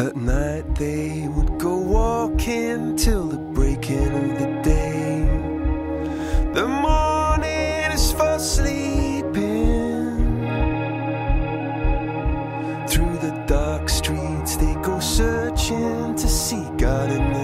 At night they would go walking till the breaking of the day. The morning is for sleeping. Through the dark streets they go searching to seek God in the